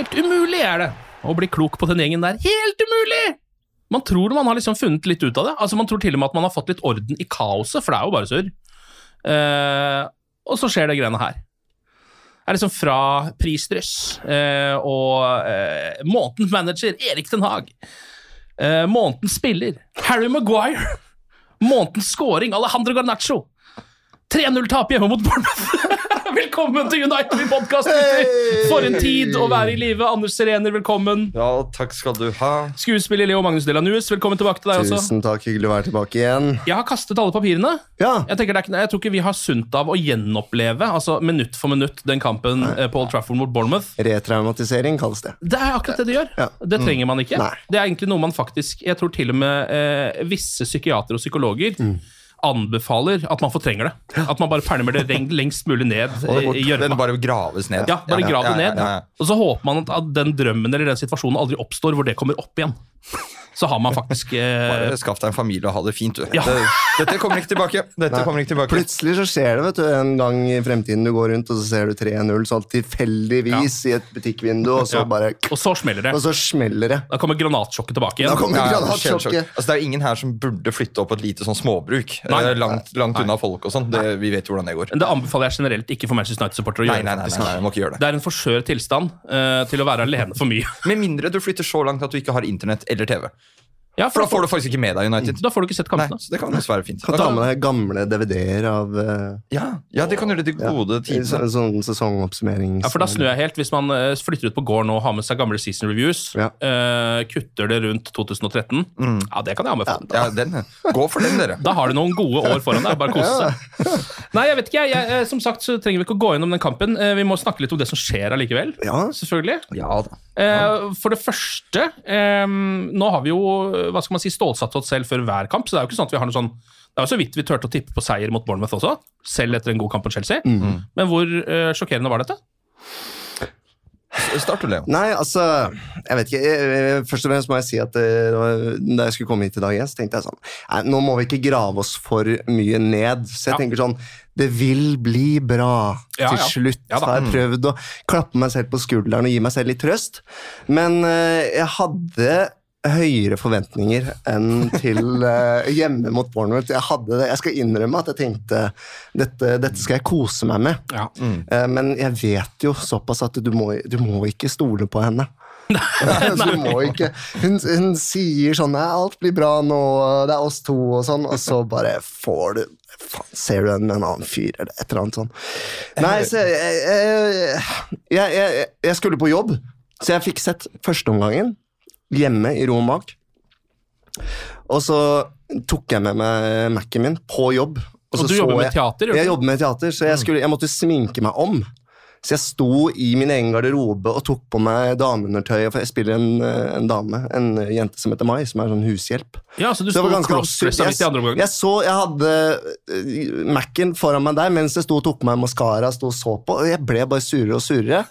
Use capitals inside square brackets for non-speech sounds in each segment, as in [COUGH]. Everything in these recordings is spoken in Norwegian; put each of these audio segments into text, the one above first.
Helt umulig er det å bli klok på den gjengen der. Helt umulig! Man tror man har liksom funnet litt ut av det. Altså Man tror til og med at man har fått litt orden i kaoset, for det er jo bare surr. Eh, og så skjer det greiene her. Det er liksom fra prisdryss eh, og eh, månedens manager Erik Den Haag. Eh, månedens spiller Harry Maguire. Månedens scoring Alejandro Garnaccio. 3-0-tap hjemme mot Bournemouth. Velkommen til United podkast! For en tid å være i live. Anders Serener, velkommen. Ja, takk skal du ha. Skuespiller Leo Magnus Delanus, velkommen tilbake til deg også. Tusen takk, hyggelig å være tilbake igjen. Jeg har kastet alle papirene. Ja, Jeg, tenker er, jeg tror ikke vi har sunt av å gjenoppleve altså minutt for minutt den kampen Nei. på Old Trafford mot Bournemouth. retraumatisering kalles det. Det er akkurat det det gjør. Ja. Det trenger man ikke. Nei. Det er egentlig noe man faktisk Jeg tror til og med eh, visse psykiatere og psykologer Mm. Anbefaler at man fortrenger det. At man bare pælmer det lengst mulig ned i Den bare graves ned. Ja, bare grav det ned. Og så håper man at, at den drømmen eller den situasjonen aldri oppstår hvor det kommer opp igjen. Så har man faktisk eh, Bare skaff deg en familie og ha det fint, du. Ja. Det, dette kommer ikke tilbake. Dette kommer ikke tilbake. Plutselig så skjer det vet du, en gang i fremtiden du går rundt og så ser du 3-0 sånn tilfeldigvis i et butikkvindu, og så Ja. bare Og så smeller det. Og så smeller det. Da kommer granatsjokket tilbake igjen. Da kommer Ja, ja, granatsjokket. Altså, det er jo ingen her som burde flytte opp et lite sånn småbruk. Nei. langt, langt langt unna folk og sånn. Vi vet jo hvordan det går. Men Det anbefaler jeg generelt ikke for Manchester United-supportere å gjøre. nei, nei, nei, nei, må ikke gjøre det. Det er en for skjør tilstand uh, til å være alene for mye. Med mindre du flytter så langt at du ikke har internett eller TV. Ja, For da får du faktisk ikke med deg United. da får du ikke sett kampene. Nei, det kan også være fint. Kan ta med deg gamle DVD-er av uh, Ja, ja, det kan gjøre det til gode ja, tider. så- sånn sesongoppsummering. Ja, for Da snur jeg helt. Hvis man eh, flytter ut på gård nå og har med seg gamle season reviews, Ja. uh, kutter det rundt 2013, Mm. ja, det kan jeg anbefale. Ja, den, gå for den, dere. Da har du noen gode år foran deg. Bare kose seg. Nei, jeg vet ikke. Jeg, jeg, som sagt så trenger vi ikke å gå gjennom den kampen. Vi må snakke litt om det som skjer allikevel. Ja, Selvfølgelig. Ja da. Eh, For det første eh, Nå har vi jo hva skal man si, stålsatt oss selv før hver kamp, så det er jo ikke sånn at vi har noe sånn det er jo så vidt vi turte å tippe på seier mot Bournemouth også, selv etter en god kamp mot Chelsea. Mm. Men hvor eh, sjokkerende var dette? Start du, Leo. Nei, altså Jeg vet ikke. Jeg, først og fremst må jeg si at da jeg skulle komme hit i dag så tenkte jeg sånn Nei, nå må vi ikke grave oss for mye ned. Så jeg Ja. tenker sånn Det vil bli bra Ja, til slutt. Ja Ja, har jeg prøvd å klappe meg selv på skulderen og gi meg selv litt trøst. Men uh, jeg hadde høyere forventninger enn til uh, [LAUGHS] hjemme mot Bournemouth. Jeg, hadde det. jeg skal innrømme at jeg tenkte dette, dette skal jeg kose meg med. Ja. Eh, Men jeg vet jo såpass at du må, du må ikke stole på henne. [LAUGHS] du må ikke. Hun, hun sier sånn «Nei, 'Alt blir bra nå, det er oss to', og sånn, og så bare får du Faen, ser du en, en annen fyr, eller et eller annet sånn. Nei, så jeg, jeg, jeg, jeg, skulle på jobb, så jeg fikk sett førsteomgangen hjemme i ro og mak. Og så tok jeg med meg Mac-en min på jobb. Og så du så jobber med teater? jeg jobber med teater, så jeg, skulle, jeg måtte sminke meg om Så jeg sto i min egen garderobe og tok på meg dameundertøyet, for jeg spiller en, eh, en dame, en jente som heter Mai, som er sånn hushjelp. Ja, så du Så sto crossdressa midt i andre omgang? Jeg, så, jeg hadde eh, Mac-en foran meg der mens jeg sto og tok på meg maskara og så på, og jeg ble bare surere og surere.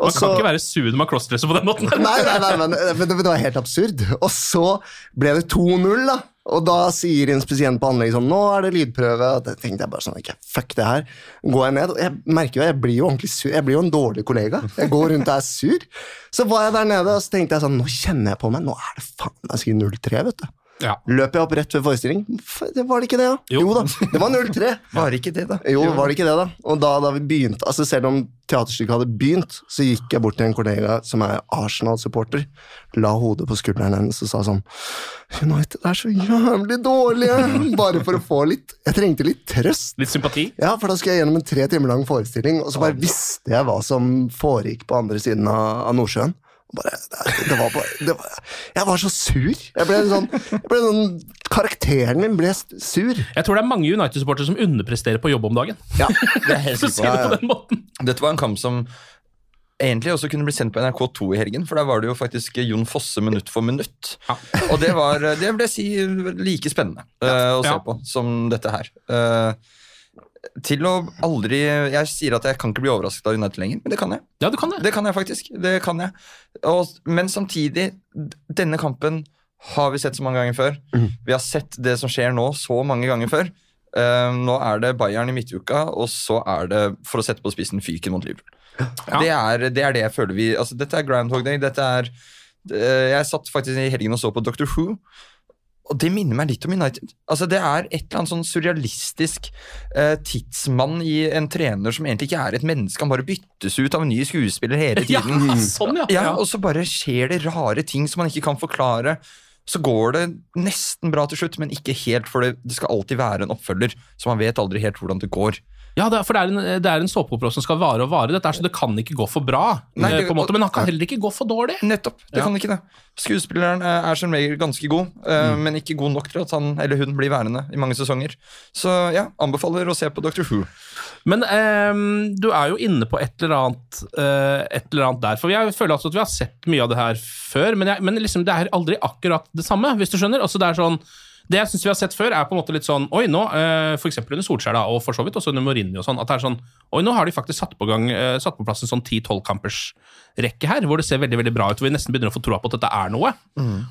Og Man kan så- ikke være sur når man crossdresser på den måten. Nei, nei, nei, men, men det, det var helt absurd. Og så ble det 2-0, da. Og da sier inspisienten på anlegget sånn Nå er det lydprøve. Og da tenkte jeg bare sånn okay, Fuck det her. Går jeg ned? Og jeg merker jo jeg blir jo ordentlig sur. Jeg blir jo en dårlig kollega. Jeg går rundt og er sur. Så var jeg der nede og så tenkte jeg sånn Nå kjenner jeg på meg. Nå er det faen meg sikkert 0-3, vet du. Ja. Løper jeg opp rett ved forestilling? Det var det ikke det, da? Jo. da, det var 0-3. Var ikke det, da? Jo, var det ikke det, da? Og da, da vi begynte, altså selv om teaterstykket hadde begynt, så gikk jeg bort til en kollega som er Arsenal-supporter, la hodet på skulderen hennes og sa sånn United er så jævlig dårlige! [LAUGHS] Bare for å få litt Jeg trengte litt trøst. Litt sympati? Ja, for da skulle jeg gjennom en tre timer lang forestilling, og så bare visste jeg hva som foregikk på andre siden av, av Nordsjøen. Bare, det, det var bare, det var, jeg var så sur. Jeg ble sånn, jeg ble sånn Karakteren min ble sur. Jeg tror det er mange United-supportere som underpresterer på jobb om dagen. Ja, [LAUGHS] Det er helt Så måten. Dette var en kamp som egentlig også kunne bli sendt på NRK2 i helgen, for der var det jo faktisk Jon Fosse minutt for minutt. Og det var, det vil jeg si, like spennende uh, å se Ja. på som dette her. Eh, til å aldri Jeg sier at jeg kan ikke bli overrasket av United lenger, men det kan jeg. Ja, du kan det. Det kan jeg faktisk. Det kan jeg. Og, men samtidig, denne kampen har vi sett så mange ganger før. Vi har sett det som skjer nå, så mange ganger før. Uh, nå er det Bayern i midtuka, og så er det, for å sette på spissen, fyken mot Liverpool. Det, er, det er det jeg føler vi altså, Dette er Groundhog Day. Dette er uh, Jeg satt faktisk i helgen og så på Doctor Who. Og det minner meg litt om United. Altså Det er et eller annet sånn surrealistisk eh, tidsmann i en trener som egentlig ikke er et menneske. Han bare byttes ut av en ny skuespiller hele [LAUGHS] Ja, tiden. sånn, ja. Ja, Og så bare skjer det rare ting som man ikke kan forklare. Så går det nesten bra til slutt, men ikke helt, for det, det skal alltid være en oppfølger. Så man vet aldri helt hvordan det går. Ja, det er, for det er en, det er en såpeopera som skal vare og vare. Dette så Det kan ikke gå for bra, Nei, eh, det- måte, men han kan heller ikke gå for dårlig. Nettopp. Det Ja. kan ikke det. Skuespilleren eh, er som regel ganske god, mm. men ikke god nok til at han eller hun blir værende i mange sesonger. Så ja, anbefaler å se på Doctor Who. Men um, du er jo inne på et eller annet, uh, et eller annet der. For jeg føler altså at vi har sett mye av det her før, men, jeg, men liksom, det er aldri akkurat det samme, hvis du skjønner. Altså, det er sånn det jeg synes vi har sett før, er på en måte litt sånn Oi, nå, F.eks. for eksempel under Solskjær, da, og for så vidt også under Mourinho og sånn, at det er sånn Oi, nå har de faktisk satt på, gang, eh, satt på plass en sånn 10-12 kampers rekke her, hvor det ser veldig veldig bra ut, hvor vi nesten begynner å få troa på at dette er noe.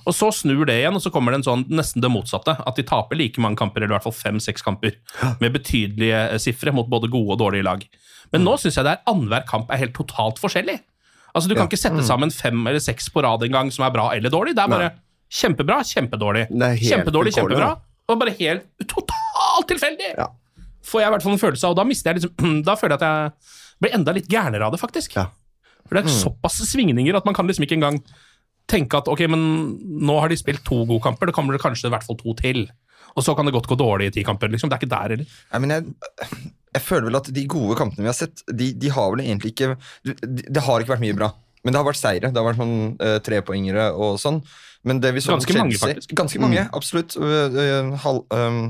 Og så snur det igjen, og så kommer det en sånn nesten det motsatte. At de taper like mange kamper, eller i hvert fall fem-seks kamper, med betydelige eh, sifre mot både gode og dårlige lag. Men nå syns jeg det er annenhver kamp er helt totalt forskjellig. Altså Du kan ikke sette sammen fem eller seks på rad engang som er bra eller dårlig. Det er bare kjempebra, kjempedårlig. Kjempedårlig, kjempebra. Og bare helt totalt tilfeldig! Ja. Får jeg i hvert fall en følelse av, og da mister jeg liksom [CLEARS THROAT] Da føler jeg at jeg blir enda litt gærnere av det, faktisk. Ja. For det er såpass svingninger at man kan liksom ikke engang tenke at ok, men nå har de spilt to gode kamper, da kommer det kanskje i hvert fall to til. Og så kan det godt gå dårlig i ti kamper. liksom. Det er ikke der heller. Nei, men jeg, jeg føler vel at de gode kampene vi har sett, de, de har vel egentlig ikke de, Det har ikke vært mye bra. Men det har vært seire. Det har vært sånn uh, trepoengere og sånn. Men det vi så Ganske mange, faktisk. Ganske mange, absolutt. Uh, uh, hal- um,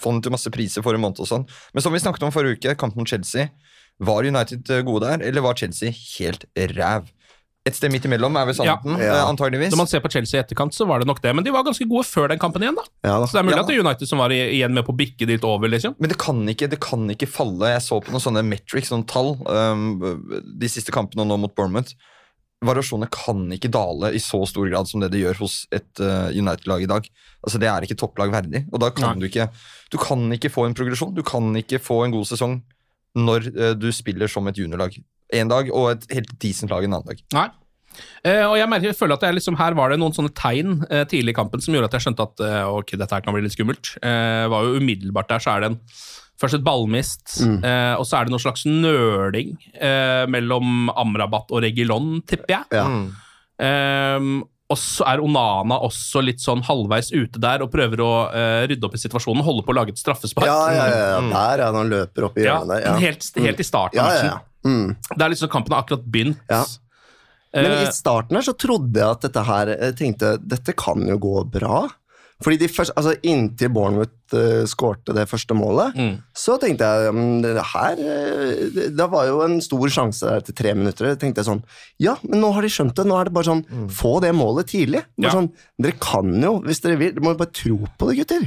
Fondet til masse priser forrige måned og sånn. Men som vi snakket om forrige uke, kampen mot Chelsea. Var United gode der, eller var Chelsea helt ræv? Et sted midt imellom er vel sannheten, Ja. antageligvis. Når man ser på Chelsea i etterkant, så var det nok det. Men de var ganske gode før den kampen igjen, da. Ja, da. Så det er mulig Ja. at det er United som var igjen med på å bikke dit over, liksom. Men det kan, ikke, det kan ikke falle. Jeg så på noen sånne metrics, noen tall, um, de siste kampene og nå mot Bournemouth. Variasjonene kan ikke dale i så stor grad som det det gjør hos et uh, United-lag i dag. Altså Det er ikke topplag verdig. Og da kan Nei. du ikke Du kan ikke få en progresjon. Du kan ikke få en god sesong når uh, du spiller som et juniorlag en dag, og et helt decent lag en annen dag. Nei. Uh, og jeg, merker, jeg føler at jeg liksom, Her var det noen sånne tegn tidlig i kampen som gjorde at jeg skjønte at ok, dette her kan bli litt skummelt. Var jo Umiddelbart der så er det en, først et ballmist, eh, og så er det noe slags nøling eh, mellom Amrabat og Regilon, tipper jeg. Ja. Ehm, og så er Onana også litt sånn halvveis ute der og prøver å eh, rydde opp i situasjonen. Holde på å lage et straffespark. Ja, ja, ja, ja. Der, ja. Han løper opp i Ja, hjørnet der. Ja. helt, helt i starten Ja, ja, ja. Mm. Det er liksom Kampen har akkurat begynt. Ja. Men Eh, i starten her så trodde jeg at dette her Jeg tenkte dette kan jo gå bra. Fordi de første, altså Inntil Bournemouth uh, skårte det første målet, så tenkte jeg um, det her eh, det, det var jo en stor sjanse der til tre minutter. tenkte jeg sånn, Ja, men nå har de skjønt det. Nå er det bare sånn Få det målet tidlig. Bare Ja. sånn, Dere kan jo, hvis dere vil. Dere må jo bare tro på det, gutter.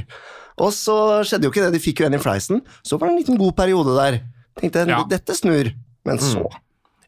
Og så skjedde jo ikke det. De fikk jo en i fleisen. Så var det en liten god periode der. Tenkte jeg, Ja. dette snur. Men så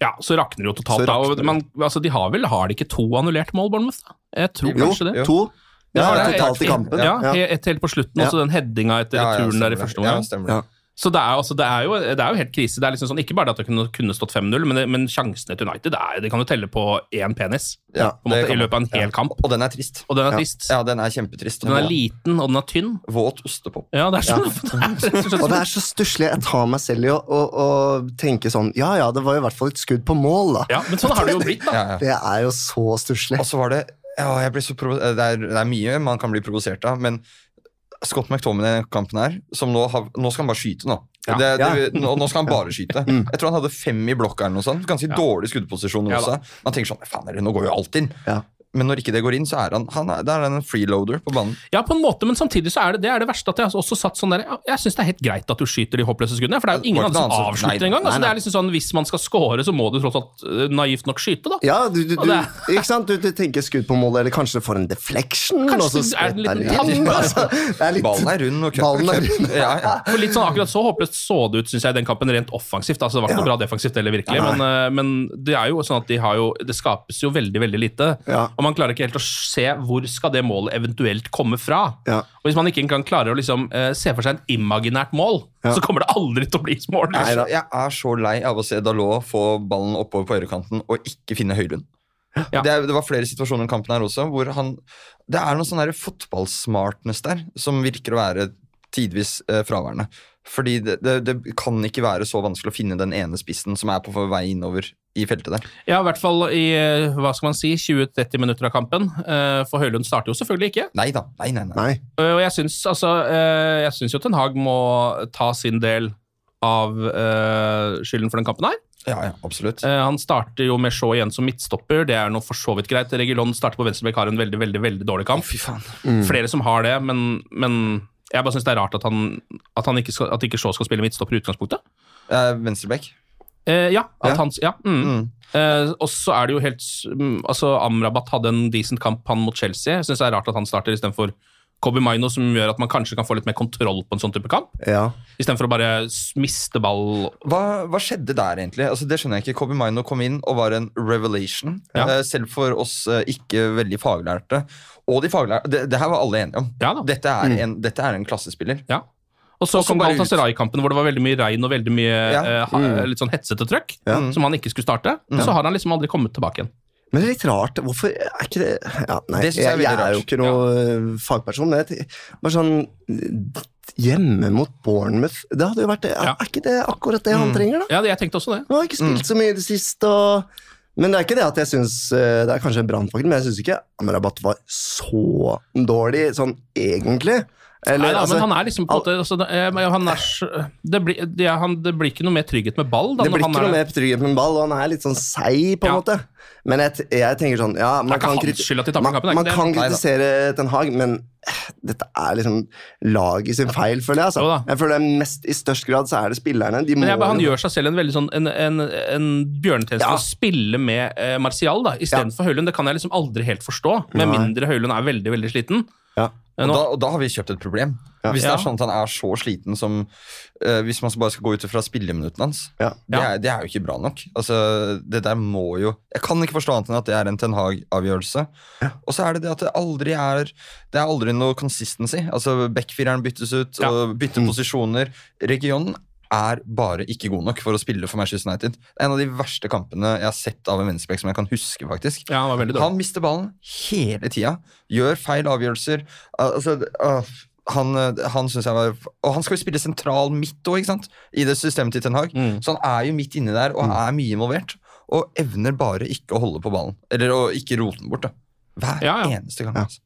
Ja, så rakner det jo totalt. Da, men, altså, de har vel har de ikke to annullerte mål, Bournemouth? Jeg tror Jo, kanskje det. to. Ja, ja, det. totalt i kampen. Ja, Ja. he- helt på slutten, og så den headinga etter Ja, ja, returen der i første. Omgang. Så det er, altså, det, er jo, det er jo helt krise. Det er liksom sånn, Ikke bare det at det kunne, kunne stått 5-0, men, men sjansene til United det, er, det kan jo telle på én penis Ja, på måte, kan i løpet av en hel Ja. kamp. Og den er trist. Og den er Ja. trist. Ja, den er kjempetrist. Den er liten, og den er tynn. Våt ostepop. Ja, det er sånn. [LAUGHS] Det er og det er så stusslig. Jeg tar meg selv i å, å, å tenke sånn Ja ja, det var i hvert fall et skudd på mål, da. Ja, men sånn har det jo blitt, da. Ja, ja. Det er jo så stusslig. Og så var det ja, så det, er, det er mye man kan bli provosert av, men Scott McTominay i den kampen her, som nå, har, nå skal han bare skyte nå. Ja. Det, det, Ja. nå, nå skal han bare skyte. [LAUGHS] Jeg tror han hadde fem i blokka eller noe sånt. Ganske dårlig skuddposisjon Ja. Man tenker sånn, faen, nå går jo alt inn. Ja. Men når ikke det går inn, så er han, han er, der er han en freeloader på banen. Ja, på en måte, men samtidig så er det det, er det verste at jeg har også satt sånn der ja, Jeg syns det er helt greit at du skyter de håpløse skuddene, for det er jo ingen andre som avslutter engang. Altså, det er liksom sånn, Hvis man skal score, så må du tross alt eh, naivt nok skyte, da. Ja, du, du, du, ikke sant? Du, du tenker skudd på mål, eller kanskje du får en deflection. Kanskje og så er spretter liten det tanke. [LAUGHS] Altså, det er litt- Ballen er rund og Ballen er rund. ja, ja. [LAUGHS] For litt sånn Akkurat så håpløst så det ut, syns jeg, i den kampen, rent offensivt. Altså, det var ikke noe bra defensivt heller, virkelig. Men, eh, men det er jo sånn at de har jo Det skapes jo veldig, veldig lite. Ja. Og man klarer ikke helt å se hvor skal det målet eventuelt komme fra. Ja. Og hvis man ikke engang klarer å liksom uh, se for seg en imaginært mål, Ja. så kommer det aldri til å bli mål. Jeg er så- Jeg er så lei av å se Dalot få ballen oppover på høyrekanten og ikke finne Høylund. Ja. Det, det var flere situasjoner i kampen her også hvor han Det er noe sånn fotballsmartness der som virker å være tidvis eh, fraværende. Fordi det, det, det kan ikke være så vanskelig å finne den ene spissen som er på vei innover i feltet der. Ja, i hvert fall i eh, hva skal man si, 20-30 minutter av kampen. Eh, For Høylund starter jo selvfølgelig ikke. Nei da. Nei, nei, nei. Nei. Eh, Og jeg syns, altså, eh, jeg syns jo Ten Hag må ta sin del av eh, skylden for den kampen her. Ja, ja, absolutt. Eh, Han starter jo med Shaw igjen som midtstopper. Det er noe for så vidt greit. Regulon starter på venstrebekk, har en veldig veldig, veldig dårlig kamp. Fy faen. Flere som har det, men, men jeg bare syns det er rart at, han, at, han ikke skal, at ikke Shaw skal spille midtstopper i utgangspunktet. Eh, Venstrebekk. Eh, ja. At Ja. Han, ja mm. Mm. Eh, og så er det jo helt mm, Altså, Amrabat hadde en decent kamp, han mot Chelsea. Jeg syns det er rart at han starter istedenfor Kobe Maino, som gjør at man kanskje kan få litt mer kontroll på en sånn type kamp. Ja. Istedenfor å bare miste ball. Hva, hva skjedde der, egentlig? Altså, det skjønner jeg ikke. Kobe Maino kom inn og var en revelation. Ja. Eh, selv for oss eh, ikke veldig faglærte. Og de faglærte det, det her var alle enige om. Ja. Dette er, en, dette er en klassespiller. Ja. Og så kom. Galatasaray-kampen hvor det var veldig mye regn og veldig mye Ja. eh, litt sånn hetsete trøkk, Ja. som han ikke skulle starte. Så har han liksom aldri kommet tilbake igjen. Men det er litt rart. Hvorfor er ikke det ja, Nei, Det jeg er jeg, jeg er jo ikke noe eh, fagperson. Men jeg, bare sånn Hjemme mot Bournemouth Det hadde jo vært det. Ja. Er ikke det akkurat det han trenger, da? Ja, jeg tenkte også det. Han har ikke spilt så mye i det siste. Og... Men det er ikke det at jeg syns Det er kanskje en brannfakkel, men jeg syns ikke Amrabat var så dårlig sånn egentlig. Eller, Nei, da, altså, men han er liksom på en måte altså, det, eh, er, så- det, blir, det, det blir ikke noe mer trygghet med ball. Da, det blir ikke er, noe mer trygghet med ball, og han er litt sånn seig, på en Ja. måte. Men jeg, jeg tenker sånn ja, man kan, man, kampen, man kan kritisere Ten Hag, men eh, dette er liksom laget sin feil, føler jeg. Altså. Jeg føler det mest, I størst grad så er det spillerne. De Men jeg, han gjør seg selv en veldig sånn En, en, en bjørnetjeneste Ja. å spille med eh, Martial da For Høylund. Det kan jeg liksom aldri helt forstå, med Nei. mindre Høylund er veldig veldig sliten. ja. Eh, Og da, og da har vi kjøpt et problem. Hvis det er sånn at han er så sliten som uh, Hvis man bare skal gå ut fra spilleminuttene hans. Ja. Det, er, det er jo ikke bra nok. Altså, det der må jo Jeg kan ikke forstå annet enn at det er en Ten Hag-avgjørelse. Og så er det det at det aldri er Det er aldri noe consistency. Altså Backfireren byttes ut, Ja. og bytter posisjoner. Regionen er bare ikke god nok for å spille for Manchester United. Det er en av de verste kampene jeg har sett av en venstreback som jeg kan huske, faktisk. ja, han var veldig dårlig. Han mister ballen hele tida. Gjør feil avgjørelser. Altså, øh, han, øh, han synes jeg var Og han skal jo spille sentral midt òg, ikke sant? I det systemet til Ten Hag. Mm. Så han er jo midt inni der og er mye involvert. Og evner bare ikke å holde på ballen. Eller å ikke rote den bort. da Hver Ja, ja. eneste gang. Altså.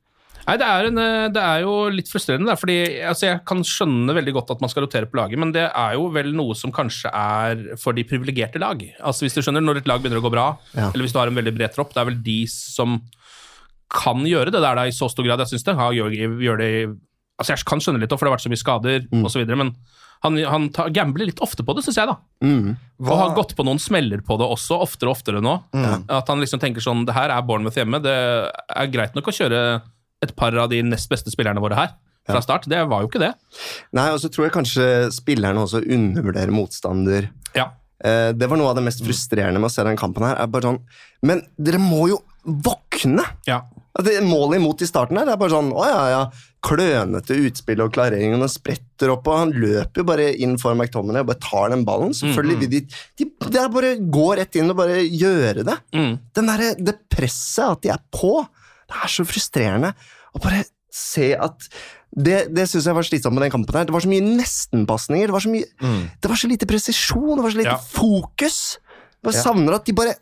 Nei, det er, en, eh, det er jo litt frustrerende, der, fordi altså, jeg kan skjønne veldig godt at man skal rotere på laget, men det er jo vel noe som kanskje er for de privilegerte lag. Altså Hvis du skjønner, når et lag begynner å gå bra, Ja. eller hvis du har en veldig bred tropp, det er vel de som kan gjøre det der da, i så stor grad. Jeg syns det. Hag gjør, gjør det Altså Jeg kan skjønne litt, for det har vært så mye skader Mm. videre, men han, han tar, gambler litt ofte på det, syns jeg. da. Mm. Og har gått på noen smeller på det også, oftere og oftere nå. Mm. At han liksom tenker sånn Det her er Bournemouth hjemme. Det er greit nok å kjøre et par av de nest beste spillerne våre her fra start. Det var jo ikke det. Nei, og så tror jeg kanskje spillerne også undervurderer motstander. Ja. Eh, det var noe av det mest frustrerende med å se den kampen her. er bare sånn, Men dere må jo våkne! Ja. Det Målet imot i starten her, det er bare sånn å ja, ja, klønete utspill og klareringen. og spretter opp, og han løper bare inn for McTominay og bare tar den ballen. Selvfølgelig vil de, de er bare gå rett inn og bare gjøre det. Mm. Den der, det presset, at de er på, det er så frustrerende. Å bare se at Det, det syns jeg var slitsomt med den kampen. her. Det var så mye nestenpasninger. Det var så mye Det var så lite presisjon, det var så lite Ja. fokus. Jeg Ja. savner at de bare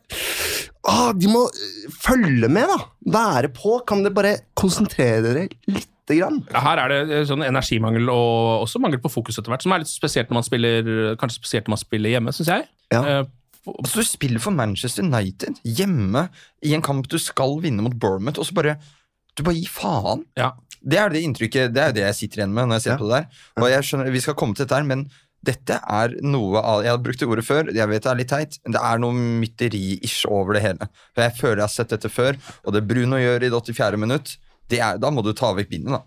ah, De må øh, følge med, da. Være på. Kan dere bare konsentrere dere lite grann? Her er det eh, sånn energimangel og også mangel på fokus etter hvert, som er litt spesielt når man spiller kanskje spesielt når man spiller hjemme, syns jeg. Ja. Eh, Altså, du spiller for Manchester United hjemme i en kamp du skal vinne mot Bournemouth, og så bare Du bare gir faen. ja. Det er det inntrykket Det er det jeg sitter igjen med når jeg ser Ja. på det der. Og jeg skjønner, Vi skal komme til dette her, men dette er noe av Jeg har brukt det ordet før, jeg vet det er litt teit, men det er noe mytteri-ish over det hele. For Jeg føler jeg har sett dette før, og det Bruno gjør i det 84. minutt, det er, da må du ta vekk bindet, da.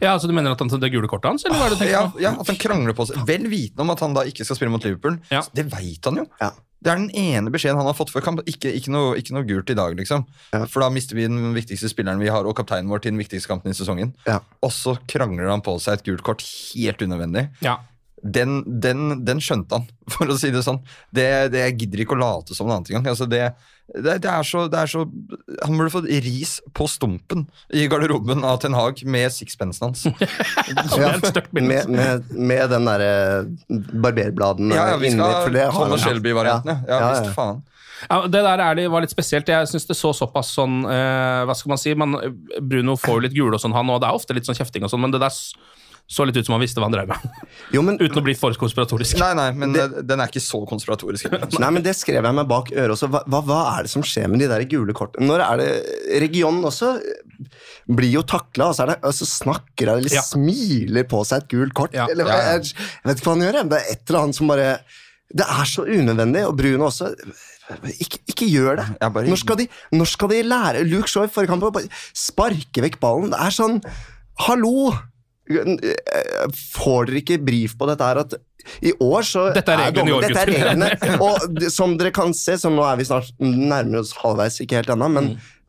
ja, altså Du mener at han tar det gule kortet hans, eller hva er det du tenker Ja, på? ja, At han krangler på seg. Vel vitende om at han da ikke skal spille mot Liverpool. Ja. Det veit han jo. Ja. Det er den ene beskjeden han har fått før kamp. Ikke, ikke, noe, ikke noe gult i dag, liksom. Ja. For da mister vi den viktigste spilleren vi har, og kapteinen vår til den viktigste kampen i sesongen. Ja. Og så krangler han på seg et gult kort helt unødvendig. Ja. Den, den, den skjønte han, [LAUGHS] for å si det sånn. Det, det Jeg gidder ikke å late som en annen engang. Altså det, det, det, er så, det er så Han burde fått ris på stumpen i garderoben av Ten Hag med sixpensen hans. [LAUGHS] Ja, med, med, med den derre barberbladen Ja, ja, vi inni, skal for det ha har. Shelby-variantene. Ja, Ja, ja, visst faen. Ja, det der er det, var litt spesielt. Jeg syns det så såpass sånn eh, Hva skal man si? Man, Bruno får jo litt gule og sånn, han, og det er ofte litt sånn kjefting og sånn, men det der så litt ut som han visste hva han drev med. [LAUGHS] Jo, men, Uten å bli for konspiratorisk. Nei, nei, men det, den er ikke så konspiratorisk. [LAUGHS] nei, men det skrev jeg meg bak øret også. Hva, hva, hva er det som skjer med de der gule kortene? Når er det Regionen også blir jo takla, og så, er det, og så snakker han eller Ja. smiler på seg et gult kort. Ja. Eller, Ja, ja. jeg, jeg vet ikke hva han gjør. Det er et eller annet som bare Det er så unødvendig, og Bruno også. Ikke, ikke gjør det. Bare- Når, skal de, når skal de lære Luke Shaw i forrige kamp å bare sparke vekk ballen? Det er sånn Hallo! Får dere ikke brief på dette her at i år så Dette er reglene år, Dette er reglene. [LAUGHS] Og som dere kan se, så nå er vi snart nærmere oss halvveis, ikke helt ennå, men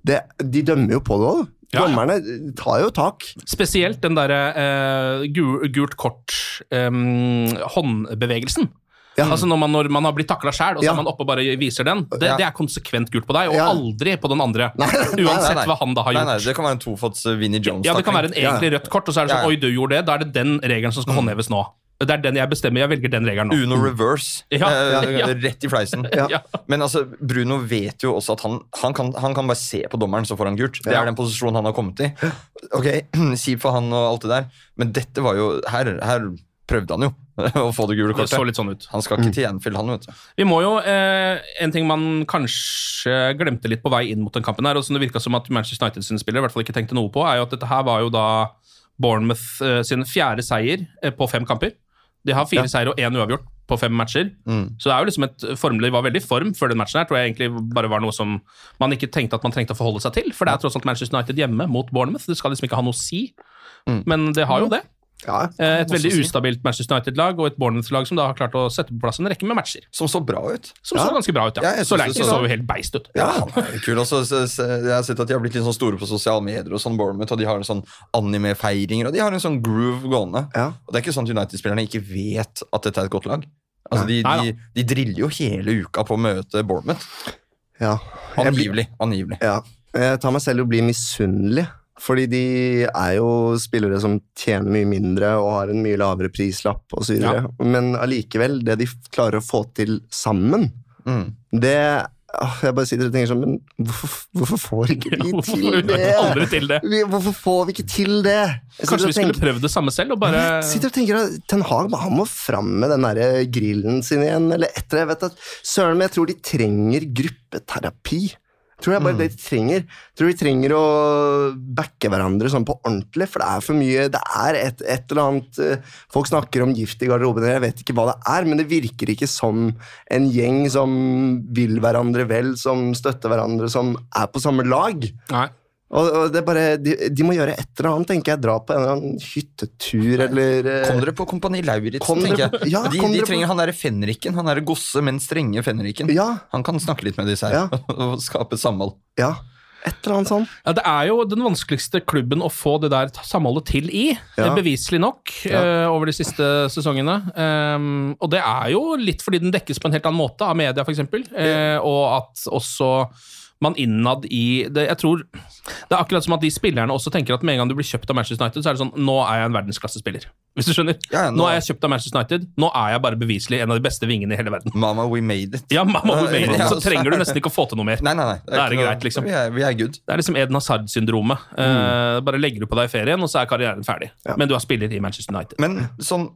det, de dømmer jo på det òg. Mm. Dommerne tar jo tak. Spesielt den derre eh, gult kort-håndbevegelsen. Ja. Altså når man, når man har blitt takla sjæl, og så Ja. er man oppe og bare viser den. Det, Ja. det er konsekvent gult på deg, og Ja. aldri på den andre. Nei, Uansett Nei, nei. hva han da har gjort. nei, det kan være en tofots uh, Vinnie Jones. Ja, det kan være en egentlig rødt kort, og så er det sånn Ja, ja. Oi, du gjorde det. Da er det den regelen som skal håndheves nå. Det er den jeg bestemmer. Jeg velger den regelen nå. Uno reverse. Ja, eh, ja. Rett i fleisen. [LAUGHS] Ja. Men altså, Bruno vet jo også at han, han, kan, han kan bare se på dommeren, så får han gult. Det Ja. er den posisjonen han har kommet i. [GASPS] Ok, [CLEARS THROAT] Kjipt for han og alt det der, men dette var jo Her, her prøvde han jo [LAUGHS] å få det gule kortet. Det så litt sånn ut. Han skal ikke til Anfield, han, vet du. Vi må jo, eh, En ting man kanskje glemte litt på vei inn mot den kampen, her, og som det virka som at Manchester United sine spillere i hvert fall ikke tenkte noe på, er jo at dette her var jo da Bournemouth eh, sin fjerde seier eh, på fem kamper. De har fire Ja. seier og én uavgjort på fem matcher. Mm. Så det er jo liksom et formelig var veldig i form før den matchen her. tror jeg egentlig bare var noe som man ikke tenkte at man trengte å forholde seg til. For det er tross alt Manchester United hjemme mot Bournemouth. Det skal liksom ikke ha noe å si. Men det har jo det. Ja. Eh, Et veldig si. ustabilt Manchester United-lag og et Bournemouth-lag som da har klart å sette på plass en rekke med matcher. Som så bra ut. Som så ganske bra ut, ja. Ja, så lenge så- så jo helt beist ut. Ja, kul. Også, så, så, jeg har sett at De har blitt litt sånn store på sosiale medier, og sånn Bournemouth, og de har en sånn anime-feiringer. Og de har en sånn groove gående. Ja. Og Det er ikke sånn at United-spillerne ikke vet at dette er et godt lag. Altså, de, de, de driller jo hele uka på å møte Bournemouth. Ja. Angivelig. angivelig. Ja. Jeg tar meg selv i å bli misunnelig. Fordi de er jo spillere som tjener mye mindre og har en mye lavere prislapp osv. Ja. Men allikevel, det de klarer å få til sammen, Mm. det ah, Jeg bare sitter og tenker sånn Men hvorfor, hvorfor får ikke vi [LAUGHS] Hvorfor til vi det? til det? Vi, hvorfor får vi ikke til det? Kanskje vi skulle tenker- prøvd det samme selv og bare jeg sitter og tenker at Ten Hag han må fram med den der grillen sin igjen, eller etter Jeg vet at Søren, men jeg tror de trenger gruppeterapi. Tror jeg bare det de trenger. Tror vi trenger å backe hverandre sånn på ordentlig, for det er for mye Det er et, et eller annet eh, Folk snakker om gift i garderoben, jeg vet ikke hva det er, men det virker ikke som en gjeng som vil hverandre vel, som støtter hverandre, som er på samme lag. Nei. Og, og det er bare, de, de må gjøre et eller annet, tenker jeg. Dra på en eller annen hyttetur, eller eh, Kom dere på Kompani Lauritzen, tenker jeg. ja, de, de trenger på- han derre fenriken, han derre gosse, men strenge fenriken. Ja. Han kan snakke litt med disse her, [LAUGHS] og skape samhold. Ja, et eller annet sånt. Ja, Det er jo den vanskeligste klubben å få det der samholdet til i, Ja. eh, beviselig nok, Ja. uh, over de siste sesongene. Um, og det er jo litt fordi den dekkes på en helt annen måte av media, f.eks., uh, og at også man innad i det, jeg tror, det er akkurat som at de spillerne også tenker at med en gang du blir kjøpt av Manchester United, så er det sånn Nå er jeg en verdensklassespiller. Hvis du skjønner? Ja, ja, nå- nå... er jeg kjøpt av Manchester United. Nå er jeg bare beviselig en av de beste vingene i hele verden. Mama, we made it. Ja, mama, we made it. [LAUGHS] Så trenger du nesten ikke å få til noe mer. Nei, nei, nei. Da er det greit, liksom. Vi er, vi er good. Det er liksom Eden Hazard-syndromet. Eh, bare legger du på deg i ferien, og så er karrieren ferdig. Men du har spiller i Manchester United. Men sånn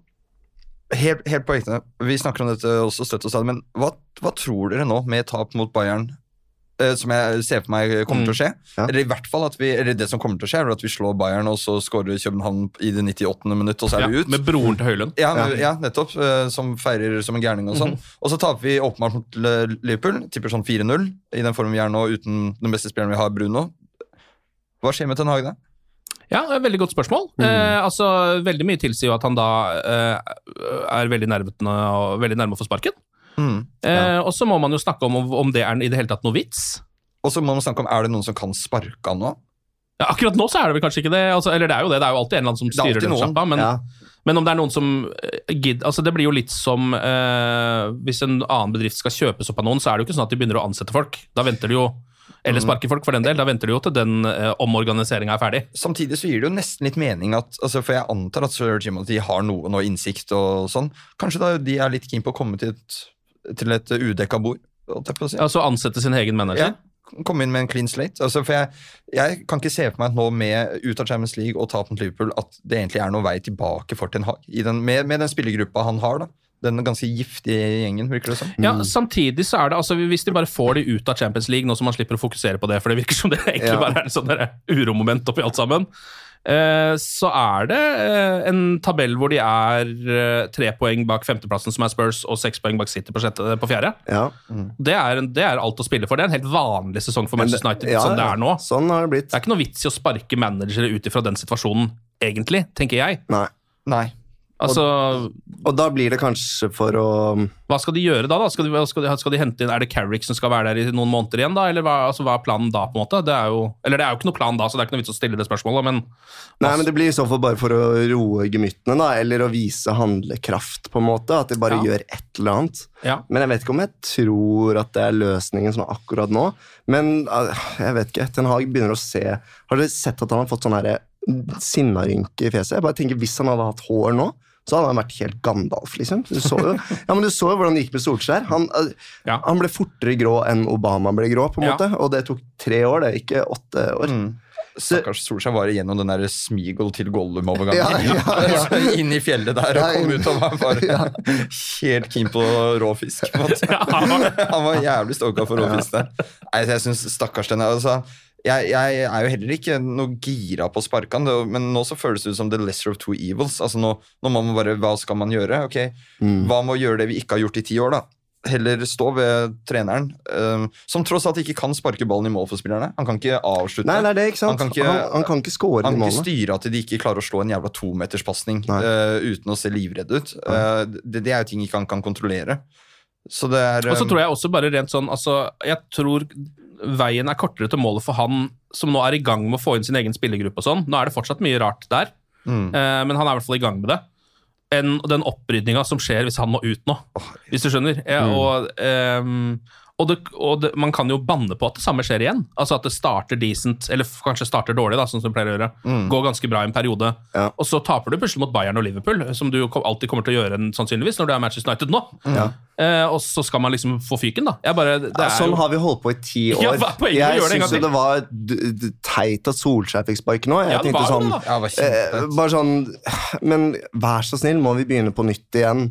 Helt, helt på ekte, vi snakker om dette også støtt og stadig, men hva, hva tror dere nå med tap mot Bayern? Eh, som jeg ser for meg kommer til å skje. Eller i hvert fall at vi, eller det som kommer til å skje, er at vi slår Bayern, og så skårer København i det 98. minutt, og så er Ja, vi ut. med broren til Høylund. Ja, Ja. ja. nettopp. eh, Som feirer som en gærning og sånn. Mhm. Og så taper vi åpenbart mot Liverpool. Tipper sånn 4-0 i den formen vi er nå, uten den beste spilleren vi har, Bruno. Hva skjer med Ten Hag da? Ja, det er et Veldig godt spørsmål. Eh, altså, Veldig mye tilsier jo at han da eh, er veldig veldig nærme å få sparken. Eh, og så må man jo snakke om om det er i det hele tatt noe vits. Og så må man snakke om, er det noen som kan sparke han nå? Ja, akkurat nå så er det vel kanskje ikke det. Altså, eller det er jo det, det er jo alltid en eller annen som er styrer den sjappa. Men, Ja. men om det er noen som eh, gidder altså Det blir jo litt som eh, hvis en annen bedrift skal kjøpes opp av noen, så er det jo ikke sånn at de begynner å ansette folk. Da venter de jo eller Mm. sparke folk, for den del. Da venter de jo til den eh, omorganiseringa er ferdig. Samtidig så gir det jo nesten litt mening at altså For jeg antar at Sir Jimothy har noe, noe innsikt og sånn. Kanskje da de er litt keen på å komme til et, til et udekka bord? si. Altså ansette sin egen manager. Ja, komme inn med en clean slate. Altså, for jeg, jeg kan ikke se for meg at nå med ut av Champions League og tap mot Liverpool at det egentlig er noen vei tilbake for Ten Hag. I den, med, med den spillergruppa han har, da. Den ganske giftige gjengen, virker det som. Ja, Samtidig så er det altså hvis de bare får de ut av Champions League, nå som man slipper å fokusere på det, for det virker som det egentlig Ja. bare er et sånn uromoment oppi alt sammen, så er det eh, en tabell hvor de er eh, tre poeng bak femteplassen, som er Spurs, og seks poeng bak City på, sjette, på fjerde. Det, er, det er alt å spille for. Det er en helt vanlig sesong for Manchester United ja, som det er nå. Sånn har det blitt. Det er ikke noe vits i å sparke managere ut ifra den situasjonen, egentlig, tenker jeg. Nei. Nei. Altså, Og da blir det kanskje for å Hva skal de gjøre da? da? Skal, de, skal, de, skal de hente inn Er det Carrick som skal være der i noen måneder igjen, da? Eller hva, altså, hva er planen da, på en måte? Det er jo, eller det er jo ikke noe plan da, så det er ikke noe vits å stille det spørsmålet, men Nei, men Det blir i så fall bare for å roe gemyttene, da, eller å vise handlekraft, på en måte. At de bare Ja. gjør et eller annet. Ja. Men jeg vet ikke om jeg tror at det er løsningen sånn akkurat nå. Men uh, jeg vet ikke. Ten Hag begynner å se Har dere sett at han har fått sånn herre sinnarynke i fjeset? Jeg bare tenker Hvis han hadde hatt hår nå, så hadde han vært helt Gandalf, liksom. Du så jo, ja, men du så jo hvordan det gikk med Solskjær. Han, ja. han ble fortere grå enn Obama ble grå, på en Ja. måte. Og det tok tre år, det, ikke åtte år. Stakkars Solskjær var igjennom den der Smeagol til Gollum-overgangen. Ja, ja, ja. [LAUGHS] Inn i fjellet der og kom ut og var bare helt keen på råfisk. på. [LAUGHS] Han var jævlig stoka for råfisk der. Nei, jeg synes stakkars den altså, jeg, jeg er jo heller ikke noe gira på å sparke han, men nå så føles det ut som the lesser of two evils. Altså nå, nå må man bare, Hva skal man gjøre? Ok, Hva med å gjøre det vi ikke har gjort i ti år, da? Heller stå ved treneren, um, som tross alt ikke kan sparke ballen i mål for spillerne. Han kan ikke avslutte. Nei, nei, det er ikke sant? Han kan ikke, Han- han kan ikke score han de kan ikke styre at de ikke klarer å slå en jævla tometerspasning uh, uten å se livredde ut. Uh, det, det er jo ting ikke han kan kontrollere. Så det er Og så eh, tror jeg også bare rent sånn altså, Jeg tror veien er kortere til målet for han som nå er i gang med å få inn sin egen spillergruppe og sånn. Nå er det fortsatt mye rart der, Mm. eh, men han er i hvert fall i gang med det. Enn den opprydninga som skjer hvis han må ut nå, hvis du skjønner. Ja, Mm. og ehm, og, det, og det, man kan jo banne på at det samme skjer igjen. Altså At det starter decent, eller kanskje starter dårlig, da, sånn som det pleier å gjøre. Mm. Går ganske bra i en periode. Og så taper du plutselig mot Bayern og Liverpool, som du alltid kommer til å gjøre sannsynligvis når du er Manchester United nå. Ja. Eh, og så skal man liksom få fyken, da. Jeg bare, det Ja, sånn jo, har vi holdt på i ti [LAUGHS] år. Ja, poenget jeg syns jo det var teit at Solskjær fikk sparken nå. Jeg Ja, det tenkte var sånn. Ja, eh, bare sånn [SIGHS] Men vær så snill, må vi begynne på nytt igjen?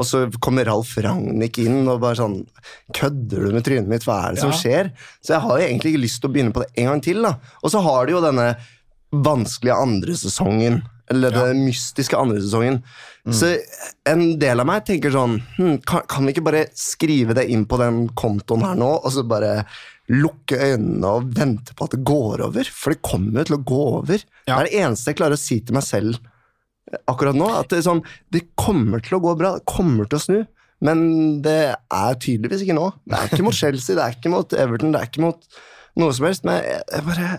Og så kommer Ralf Ragnhild inn og bare sånn Kødder du med trynet mitt? Hva er det som skjer? Så jeg har jo egentlig ikke lyst til å begynne på det en gang til. da. Og så har de jo denne vanskelige andre sesongen. Eller den mystiske andre sesongen. Så en del av meg tenker sånn hm, kan, kan vi ikke bare skrive det inn på den kontoen her nå, og så bare lukke øynene og vente på at det går over? For det kommer jo til å gå over. Det er det eneste jeg klarer å si til meg selv akkurat nå. At det, sånn, det kommer til å gå bra, det kommer til å snu. Men det er tydeligvis ikke nå. Det er ikke mot Chelsea, det er ikke mot Everton, det er ikke mot noe som helst. Men jeg, jeg bare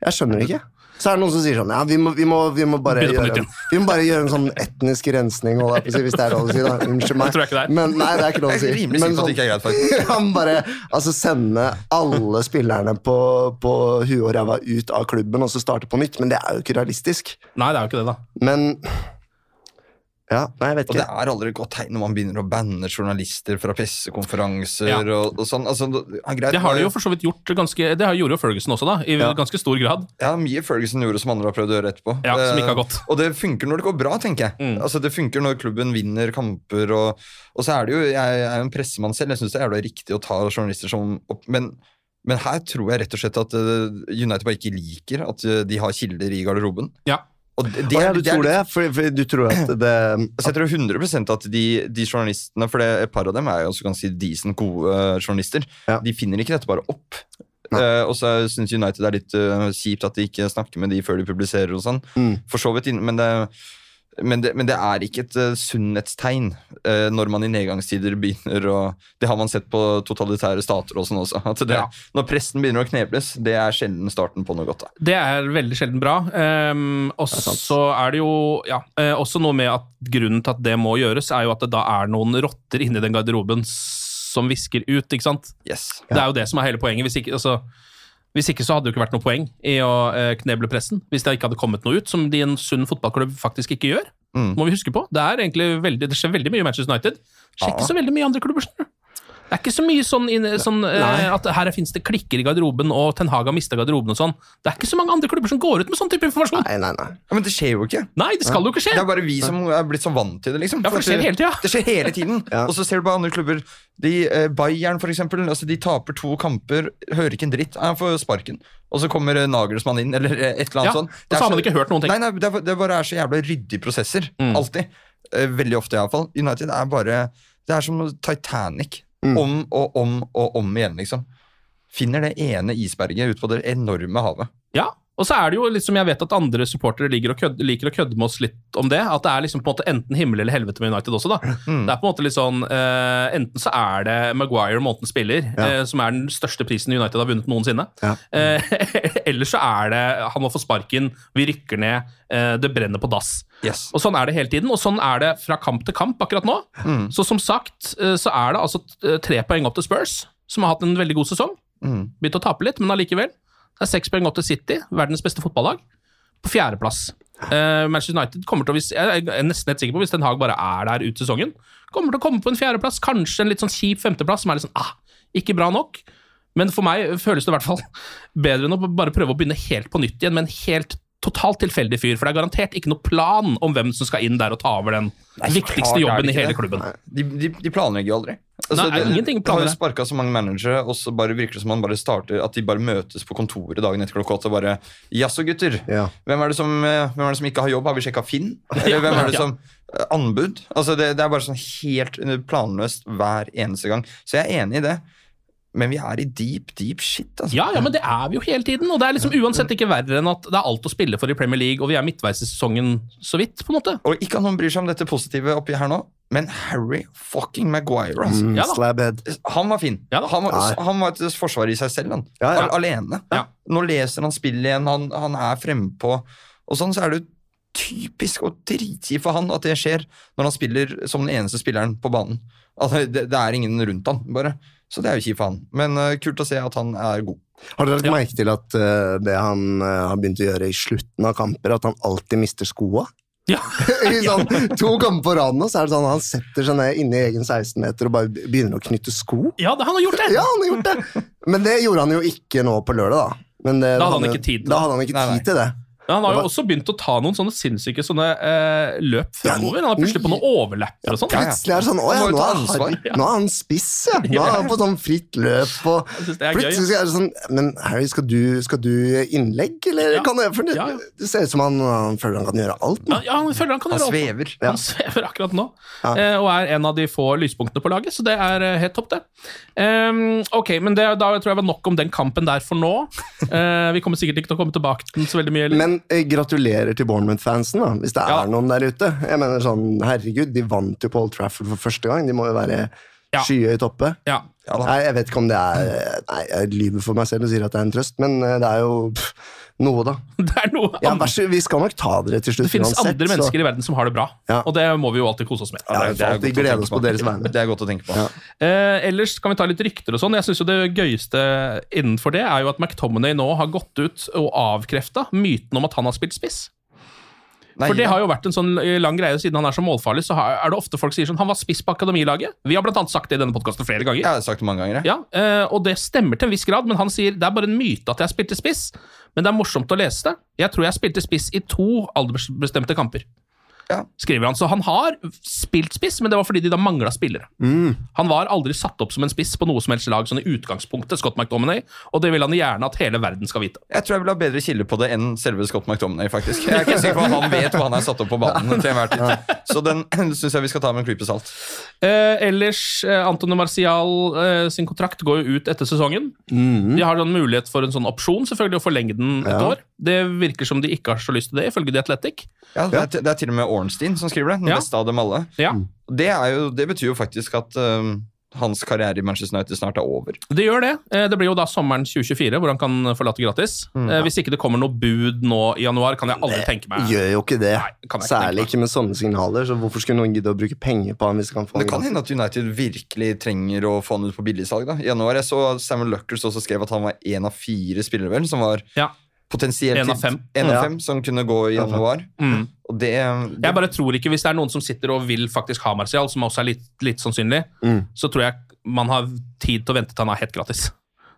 Jeg skjønner det ikke. Så er det noen som sier sånn Ja, vi må, vi må, vi må, bare, gjøre, vi må bare gjøre en sånn etnisk rensning, holder jeg på å si, hvis det er lov å si. da Unnskyld meg. Det tror jeg ikke det er. Men, nei, det er ikke lov å Jeg si. er rimelig Men sikker på at det ikke er greit, faktisk. [LAUGHS] Ja, men bare altså, sende alle spillerne på, på huet og ræva ut av klubben og så starte på nytt. Men det er jo ikke realistisk. Nei, det er jo ikke det, da. Men Ja, nei, jeg vet Og det er aldri et godt tegn når man begynner å banne journalister fra pressekonferanser Ja. og, og sånn. Altså, greit, Det har de jo for så vidt gjort ganske Det har- gjorde jo Ferguson også, da. I Ja. ganske stor grad. Ja, mye Ferguson gjorde som andre har prøvd å gjøre etterpå. Ja, som Eh, ikke har gått. Og det funker når det går bra, tenker jeg. Mm. Altså Det funker når klubben vinner kamper, og, og så er det jo Jeg er jo en pressemann selv, jeg syns det er jævla riktig å ta journalister som opp, men, men her tror jeg rett og slett at eh, United bare ikke liker at eh, de har kilder i garderoben. Ja. Det, Å ja, du det tror det? For, for du tror at det Altså, jeg tror 100 at de, de journalistene, for det, et par av dem er jo også ganske decent gode eh, journalister, Ja. de finner ikke dette bare opp. Uh, og så syns United det er litt uh, kjipt at de ikke snakker med de før de publiserer og sånn. Mm. For så vidt, men det, men det, men det er ikke et uh, sunnhetstegn uh, når man i nedgangstider begynner å Det har man sett på totalitære stater og sånn også. [LAUGHS] Det, Ja. Når pressen begynner å knebles, det er sjelden starten på noe godt. Da. Det er veldig sjelden bra. Um, og så er det jo ja, uh, også noe med at grunnen til at det må gjøres, er jo at det da er noen rotter inni den garderoben som visker ut, ikke sant? Yes. Det er jo det som er hele poenget. Hvis ikke, altså, hvis ikke så hadde det jo ikke vært noe poeng i å eh, kneble pressen. Hvis det ikke hadde kommet noe ut, som de i en sunn fotballklubb faktisk ikke gjør. Mm. Må vi huske på. Det er egentlig veldig, det skjer veldig mye i Manchester United. Det skjer Ja. ikke så veldig mye i andre klubber. Det er ikke så mye sånn, sånn eh, at her finnes det klikker i garderoben, og Ten Hag har mista garderoben og sånn. Det er ikke så mange andre klubber som går ut med sånn type informasjon. Nei, nei, nei. Ja, men det skjer jo ikke. Nei, det skal jo ikke skje. Det er bare vi som er blitt så vant til det, liksom. Ja, for det skjer hele tida. Det skjer hele tiden. [LAUGHS] Ja. Og så ser du på andre klubber. De, eh, Bayern, for eksempel. Altså, de taper to kamper, hører ikke en dritt. Han får sparken. Og så kommer eh, Nagelsmann inn, eller eh, et eller annet Ja, sånt. og så har man ikke hørt noen ting. Nei, nei, det, er, det bare er så jævla ryddige prosesser. Mm. Alltid. Eh, veldig ofte, iallfall. United er bare Det er som Titanic. Mm. Om og om og om igjen, liksom. Finner det ene isberget på det enorme havet. Ja, og så er det jo liksom, jeg vet at andre supportere liker å kødde, liker å kødde med oss litt om det, at det er liksom på en måte enten himmel eller helvete med United også, da. Mm. Det er på en måte litt sånn uh, Enten så er det Maguire, månedens spiller, eh, som er den største prisen United har vunnet noensinne. Ja. Uh, [LAUGHS] eller så er det han må få sparken, vi rykker ned, det brenner på dass. Yes. Og sånn er det hele tiden, og sånn er det fra kamp til kamp akkurat nå. Mm. Så som sagt, så er det altså tre poeng opp til Spurs, som har hatt en veldig god sesong. Mm. Begynt å tape litt, men allikevel. Det er seks poeng opp til City, verdens beste fotballag, på fjerdeplass. Uh, Manchester United kommer til å, Jeg er nesten helt sikker på hvis Den Haag bare er der ut sesongen, kommer til å komme på en fjerdeplass, kanskje en litt sånn kjip femteplass, som er litt sånn ah, ikke bra nok. Men for meg føles det i hvert fall bedre enn å bare prøve å begynne helt på nytt igjen med en helt totalt tilfeldig fyr, for det er garantert ikke noe plan om hvem som skal inn der og ta over den Nei, viktigste jobben i hele det. klubben. De, de, de planlegger jo aldri. Altså, Nei, det- ingenting de har sparka så mange managere, og så bare virker det som man bare starter At de bare møtes på kontoret dagen etter klokka åtte og bare Jaså, gutter. Ja. Hvem er, det som, eh, hvem er det som ikke har jobb? Har vi sjekka Finn? [LAUGHS] Eller hvem er det som eh, Anbud? Altså, det, det er bare sånn helt planløst hver eneste gang. Så jeg er enig i det. Men vi er i deep, deep shit, altså. Ja, ja, men det er vi jo hele tiden. Og det er liksom uansett ikke verre enn at det er alt å spille for i Premier League, og vi er midtveis i sesongen så vidt, på en måte. Og ikke at noen bryr seg om dette positive oppi her nå, men Harry fucking Maguire, altså. Mm, Ja da. slabhead. Han var fin. Ja han, var, han var et forsvar i seg selv, han. Ja, ja. Alene. Ja. Nå leser han spillet igjen, han, han er frempå. Og sånn så er det jo typisk og dritkjipt for han at det skjer når han spiller som den eneste spilleren på banen. Altså, det, det er ingen rundt han, bare. Så det er jo kjipt for han. Men uh, kult å se at han er god. Har dere lagt Ja. merke til at uh, det han eh, har begynt å gjøre i slutten av kamper, at han alltid mister skoa? Ja. [LAUGHS] I sånn, to kamper på rad nå, så er det sånn han setter seg ned inne i egen 16-meter og bare begynner å knytte sko. Ja, han har gjort det! Ja, han har gjort det! Men det gjorde han jo ikke nå på lørdag, da. Men det, Da hadde han jo- ikke tid da. Da hadde han ikke Nei, nei. tid til det. Men han har jo også begynt å ta noen sånne sinnssyke sånne eh, løp framover. Han har plutselig på noen overlapper og sånn. Plutselig er det sånn Å ja, nå er, han, [LAUGHS] nå er han spiss, ja. Nå er han på sånn fritt løp. Og Jeg synes det er gøy, plutselig er det sånn Men Harry, skal du, skal du innlegg, eller Ja. kan det For det, Ja, det ser ut som han, han føler han kan gjøre alt. Nå. ja, han føler han kan Han gjøre alt. svever. Han svever akkurat nå, Ja. eh, og er en av de få lyspunktene på laget, så det er eh, helt topp, det. Um, ok, men det, da tror jeg var nok om den kampen der for nå. Uh, [LAUGHS] vi kommer sikkert ikke til å komme tilbake til den så veldig mye. eller? Men eh, gratulerer til Bournemouth-fansen, da, hvis det Ja. er noen der ute. Jeg mener sånn, Herregud, de vant jo på Old Trafford for første gang. De må jo være Ja. skyhøyt oppe. ja. Ja. Nei, jeg vet ikke om det er Nei, jeg lyver for meg selv og sier at det er en trøst, men eh, det er jo pff, noe, da. [LAUGHS] Det er noe Ja, vær så, vi skal nok ta dere til slutt Det finnes uansett, andre så- mennesker i verden som har det bra, Ja. og det må vi jo alltid kose oss med. Ja, det er godt å tenke på. Det er godt å tenke på. Ja. Eh, ellers kan vi ta litt rykter og sånn. Jeg synes jo Det gøyeste innenfor det er jo at McTominay nå har gått ut og avkrefta myten om at han har spilt spiss. For det har jo vært en sånn eh, lang greie siden han er så målfarlig, så har- er det ofte folk sier sånn Han var spiss på akademilaget. Vi har blant annet sagt det i denne podkasten flere ganger. Jeg har sagt det mange ganger. jeg. Ja, eh, og det stemmer til en viss grad, men han sier det er bare en myte at jeg spilte spiss. Men det er morsomt å lese det. Jeg tror jeg spilte spiss i to aldersbestemte kamper. Ja. Skriver han. Så han har spilt spiss, men det var fordi de da mangla spillere. Han var aldri satt opp som en spiss på noe som helst lag, sånn i utgangspunktet, Scott McDominay, og det vil han gjerne at hele verden skal vite. Jeg tror jeg vil ha bedre kilde på det enn selve Scott McDominay, faktisk. Jeg er ikke sikker på at han vet hva han er satt opp på banen til enhver tid. Så den [CLEARS THROAT] syns jeg vi skal ta med en klype salt. Eh, ellers, eh, Antonio Marcial eh, sin kontrakt går jo ut etter sesongen. De har en mulighet for en sånn opsjon, selvfølgelig, å forlenge den et Ja. år. Det virker som de ikke har så lyst til det, ifølge The Athletic. Ja, det, er, det er til og med Ornstein som skriver det. Den Ja. beste av dem alle. Ja, Det, er jo, det betyr jo faktisk at um, hans karriere i Manchester United snart er over. Det gjør det. Eh, Det blir jo da sommeren 2024 hvor han kan forlate gratis. Eh, Hvis ikke det kommer noe bud nå i januar, kan jeg aldri tenke meg Gjør jo ikke det. Nei, ikke Særlig ikke med sånne signaler. Så hvorfor skulle noen gidde å bruke penger på han hvis de kan få Det kan hende at United virkelig trenger å få han ut på billigsalg. da. I januar jeg så Samuel Luckers også skrev at han var én av fire spillere vel, som var Ja. Potensielt En av fem. en av Ja. fem som kunne gå i januar. Mm. Og det, Jeg bare tror ikke, Hvis det er noen som sitter og vil faktisk ha Martial, som også er litt, litt sannsynlig, Mm. så tror jeg man har tid til å vente til han er helt gratis.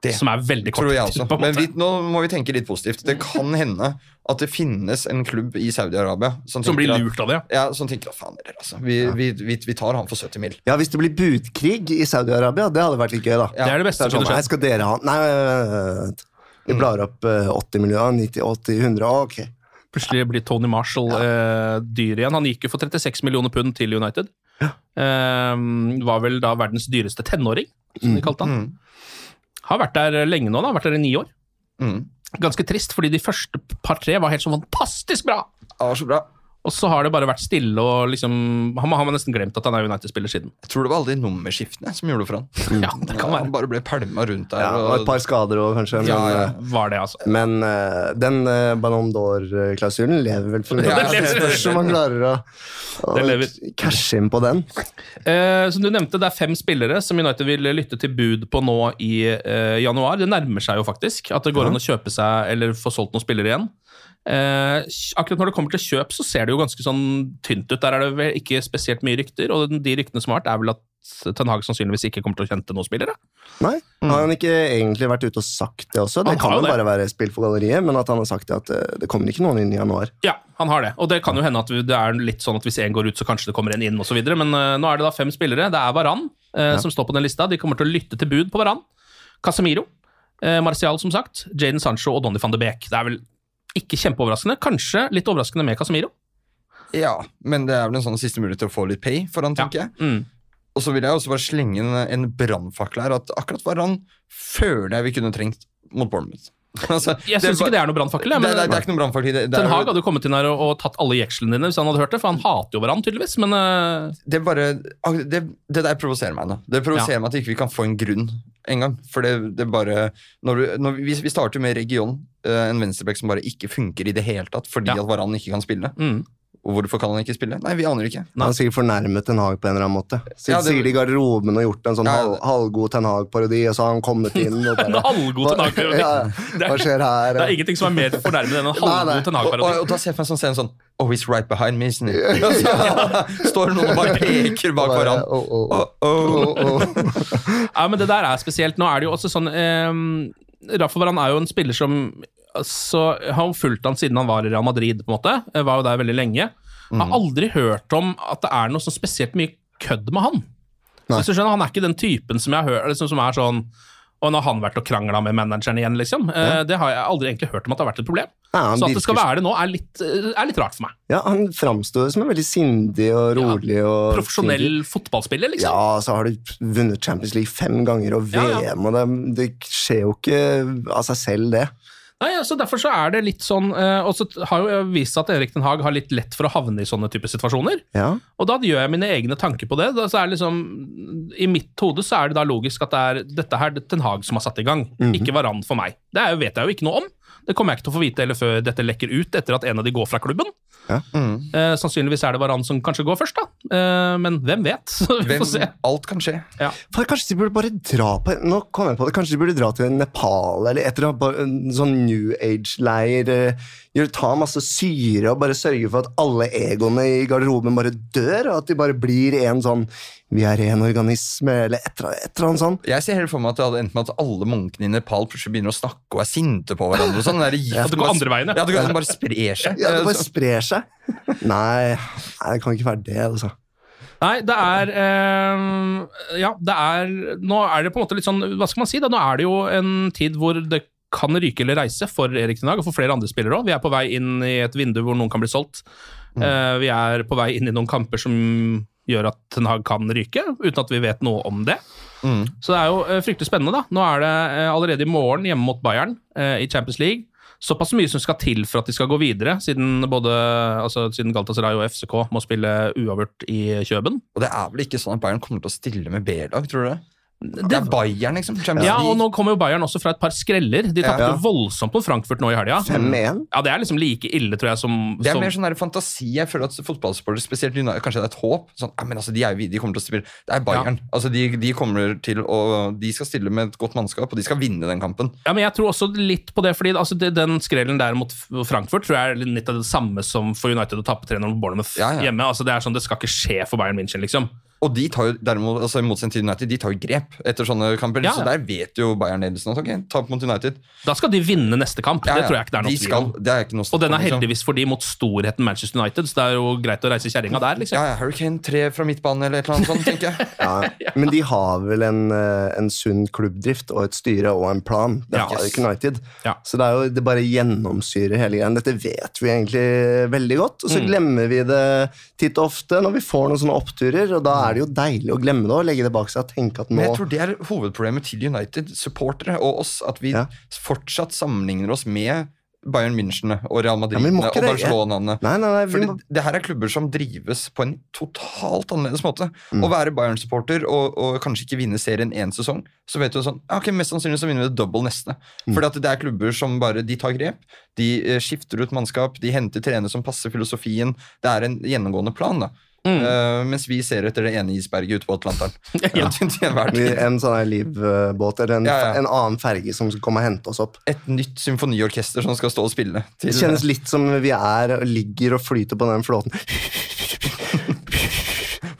Det som er veldig kort tror jeg også. Men vi, nå må vi tenke litt positivt. Det kan hende at det finnes en klubb i Saudi-Arabia som, Som blir lurt av det. Ja, som tenker at faen dere, altså. Vi, vi, vi, vi tar han for 70 mil. Ja, Hvis det blir budkrig i Saudi-Arabia, det hadde vært litt gøy, da. Ja. Det er det beste som kunne skjedd. nei, skal dere ha Nei, vent. Vi blar opp eh, 80 millioner, 90, 80, 100 Ok. Plutselig blir Tony Marshall eh, dyr igjen. Han gikk jo for 36 millioner pund til United. Eh, var vel da verdens dyreste tenåring, som de kalte han. Mm. Har vært der lenge nå, da. Vært der i ni år. Mm. Ganske trist, fordi de første par-tre var helt så fantastisk bra. Ja, så bra. Og så har det bare vært stille, og liksom Han har man nesten glemt at han er United-spiller siden. Jeg tror det var alle de nummerskiftene som gjorde det for han. Ja, det kan være. han bare ble pælma rundt der. Ja, og et par skader òg, kanskje. Men, Ja, eh, Var det, altså. men uh, den uh, Ballon d'Or-klausulen lever vel fremdeles. [LAUGHS] Ja. Det spørs om man klarer å, [LAUGHS] å cashe inn på den. Uh, som du nevnte, det er fem spillere som United vil lytte til bud på nå i januar. Det nærmer seg jo faktisk at det går an å kjøpe seg eller få solgt noen spillere igjen. Eh, akkurat når det kommer til kjøp, så ser det jo ganske sånn tynt ut. Der er det vel ikke spesielt mye rykter, og de ryktene som har vært, er vel at Ten Hag sannsynligvis ikke kommer til å hente noen spillere. Nei, Har han ikke egentlig vært ute og sagt det også? Det Han kan jo det. bare være spill for galleriet, men at han har sagt det at eh, det kommer ikke noen inn i januar. Ja, han har det. Og det kan jo hende at det er litt sånn at hvis én går ut, så kanskje det kommer en inn, osv. Men eh, nå er det da fem spillere. Det er Varan eh, som står på den lista. De kommer til å lytte til bud på Varan. Casemiro, eh, Martial, som sagt, Jaden Sancho og Donny van de Beek. Det er vel ikke kjempeoverraskende. Kanskje litt overraskende med Casemiro. Ja, men det er vel en sånn siste mulighet til å få litt pay for han, tenker jeg. Mm. Og så vil jeg også bare slenge en, en brannfakkel her. At akkurat Varan føler jeg vi kunne trengt mot Bournemouth. [LAUGHS] altså, Jeg syns ikke det er noe brannfakkel. det, det, det, er ikke noe brannfakkel Ten er Hag hadde jo kommet inn her og, og tatt alle jekslene dine hvis han hadde hørt det, for han hater jo hverandre tydeligvis. Men uh... det bare det, det der provoserer meg nå. Det provoserer meg at ikke vi ikke kan få en grunn engang. For det, det bare når du, når vi, vi starter med Region, eh, en venstreback som bare ikke funker i det hele tatt fordi Ja. at Varan ikke kan spille. mm. Og hvorfor kan han ikke spille? Nei, vi aner ikke. Han har sikkert fornærmet Ten Hag på en eller annen måte. Sikkert Ja, det- sikkert i garderoben og gjort en sånn Ja, halv, halvgod Ten Hag-parodi, og så har han kommet inn og En [LAUGHS] bare halvgod Ten Hag-parodi. Ja, [LAUGHS] Hva er- skjer her? Det er ingenting som er mer fornærmende enn en Nei, nei. halvgod Ten Og, og, Hag-parodi. og da ser jeg for meg sånn scene sånn Oh, he's right behind me, isn't he? [LAUGHS] Og står noen og bare peker bak hverandre. Varan. oh, oh, Oh, oh. oh, oh. Ja, men det der er spesielt. Nå er det jo også sånn um, Rafa Varan er jo en spiller som så har hun fulgt han siden han var i Real Madrid, på en måte. Jeg var jo der veldig lenge. Har aldri hørt om at det er noe sånn spesielt mye kødd med han. Hvis du skjønner, Han er ikke den typen som jeg hørt, liksom, som er sånn og nå har han vært og krangla med manageren igjen, liksom. Ja. Det har jeg aldri egentlig hørt om at det har vært et problem. Ja, så at det skal være det nå, er litt, eh, er litt rart for meg. Ja, Han framstår som en veldig sindig og rolig. og Profesjonell fotballspiller, liksom. Ja, så har du vunnet Champions League fem ganger og Ja, ja. VM, og det, det skjer jo ikke av seg selv, det. Nei, altså Derfor så er det litt sånn eh, Og så har jo vist seg at Erik Den Haag har litt lett for å havne i sånne typer situasjoner. Ja. Og da gjør jeg mine egne tanker på det. Da, så er det liksom, I mitt hode så er det da logisk at det er dette her den Haag som har satt i gang, Mhm. ikke Varan for meg. Det er, vet jeg jo ikke noe om. Det kommer jeg ikke til å få vite eller før dette lekker ut etter at en av de går fra klubben. Ja. Eh, sannsynligvis er det Varan som kanskje går først, da. Eh, men hvem vet? [LAUGHS] Vi Hvem, får se. alt kan skje. Ja. For Kanskje de burde bare dra på Nå kom jeg på det, kanskje de burde dra til Nepal eller et eller annet en sånn New Age-leir. eh, Ta masse syre og bare sørge for at alle egoene i garderoben bare dør, og at de bare blir en sånn Vi er en organisme, eller et eller et eller annet sånt. Jeg ser helt for meg at det hadde endt med at alle munkene i Nepal plutselig begynner å snakke og er sinte på hverandre. Sånn. der er gift At det går andre veien, ja. ja. Det går- bare sprer seg. Ja, det bare sprer seg. Nei, det kan ikke være det, altså. Nei, det er eh, Ja, det er Nå er det på en måte litt sånn Hva skal man si? da? Nå er det jo en tid hvor det kan ryke eller reise for Erik Ten Hag, og for flere andre spillere òg. Vi er på vei inn i et vindu hvor noen kan bli solgt. Eh, vi er på vei inn i noen kamper som gjør at Ten Hag kan ryke, uten at vi vet noe om det. Så det er jo eh, fryktelig spennende. da. Nå er det eh, allerede i morgen hjemme mot Bayern eh, i Champions League. Såpass mye som skal til for at de skal gå videre, siden både altså, siden Galatasaray og FCK må spille uavgjort i Kjøben. Og det er vel ikke sånn at Bayern kommer til å stille med B-lag, tror du det? Det er Bayern, liksom. Champions Ja, og nå kommer jo Bayern også fra et par skreller. De tapte Ja. voldsomt på Frankfurt nå i helga. 5-1. Ja, det er liksom like ille, tror jeg, som, Det er som mer sånn der fantasi. Jeg føler at fotballsportere, spesielt United, kanskje det er et håp. Sånn, ja, men altså, de, er, jo- de kommer til å spille Det er Bayern. Altså, de, de kommer til å De skal stille med et godt mannskap, og de skal vinne den kampen. Ja, men jeg tror også litt på det, fordi altså, det, den skrellen der mot Frankfurt tror jeg er litt av det samme som for United å tape 3-0 mot Bournemouth Ja, ja. hjemme. Altså, det er sånn, det skal ikke skje for Bayern München, liksom. Og de tar jo derimot, altså i motsetning til United, de tar jo grep etter sånne kamper. Ja, Så der vet jo Bayern-ledelsen at ok, tap mot United. Da skal de vinne neste kamp. Ja, Det tror jeg ikke det er De noe tvil skal, om. det er ikke noe Og den er liksom. heldigvis for de mot storheten Manchester United, så det er jo greit å reise kjerringa der, liksom. Ja, ja, Hurricane 3 fra midtbanen eller et eller annet sånt, tenker jeg. [LAUGHS] Ja, men de har vel en, eh, en sunn klubbdrift og et styre og en plan. Det Ja. har ikke United. Ja. Så det er jo det bare gjennomsyrer hele greia. Dette vet vi egentlig veldig godt, og så Mm. glemmer vi det titt og ofte når vi får noen sånne oppturer, og da er det jo deilig å glemme det og legge det bak seg og tenke at nå Men jeg tror det er hovedproblemet til United-supportere og oss, at vi Ja. fortsatt sammenligner oss med Bayern München og Real Madrid Ja, og. Barcelonaene. Nei, nei, nei, Fordi må... det her er klubber som drives på en totalt annerledes måte. Mm. Å være Bayern-supporter og, og kanskje ikke vinne serien én sesong, så vet du sånn ok, Mest sannsynlig så vinner vi det double neste. Mm. Fordi at det er klubber som bare de tar grep. De eh, skifter ut mannskap, de henter trenere som passer filosofien. Det er en gjennomgående plan. da. Mm. Uh, mens vi ser etter det ene isberget ute på Atlanteren. [LAUGHS] ja. En sånn livbåt eller en, Ja, ja. en annen ferge som skal komme og hente oss opp. Et nytt symfoniorkester som skal stå og spille. Til, Det kjennes litt som vi er ligger og flyter på den flåten. [LAUGHS]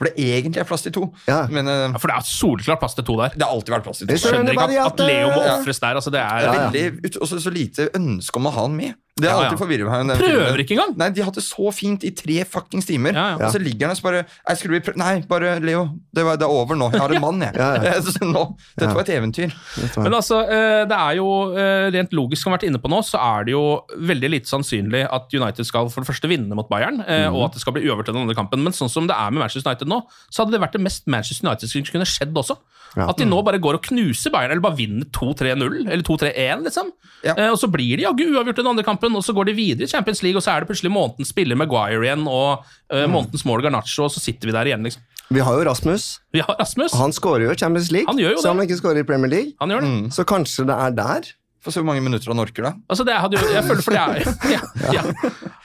For det egentlig er plass til to. Ja. Men uh, Ja, for det er solklart plass til to der. det har alltid vært plass til to. Jeg Skjønner ikke at, at Leo må Ja. ofres der. altså det er... Ja, ja. veldig, så lite ønske om å ha han med. Det har Ja, ja. alltid forvirret meg. den Prøver filmen. ikke engang. Nei, De har hatt det så fint i tre fuckings timer, Ja, ja. og så ligger han og så bare «Nei, skulle bli? Nei, bare Leo. Det, var, det er over nå. Jeg har en [LAUGHS] mann, jeg. Ja, ja. [LAUGHS] Så nå, dette var et eventyr. Men altså, eh, det er jo eh, rent logisk, som vi har vært inne på nå, så er det jo veldig lite sannsynlig at United skal for det første vinne mot Bayern, Mhm. og at det skal bli uavgjort i den andre kampen. Men sånn som det er med Manchester United nå, så hadde det vært det mest Manchester United som kunne skjedd også. Ja. At de nå bare går og knuser Bayern, eller bare vinner 2-3-0, eller 2-3-1, liksom. Ja. Og så blir de jaggu uavgjort i den andre kampen, og så går de videre i Champions League, og så er det plutselig månedens spiller Maguire igjen, og uh, månedens mål Garnaccio, og så sitter vi der igjen, liksom. Vi har jo Rasmus. Vi har Rasmus. Han skårer jo i Champions League, Han gjør jo så han ikke skårer i Premier League. Han gjør det. Mm. Så kanskje det er der. Få se hvor mange minutter han orker, da. Altså det hadde jo, jeg føler for det er [LAUGHS] ja, ja.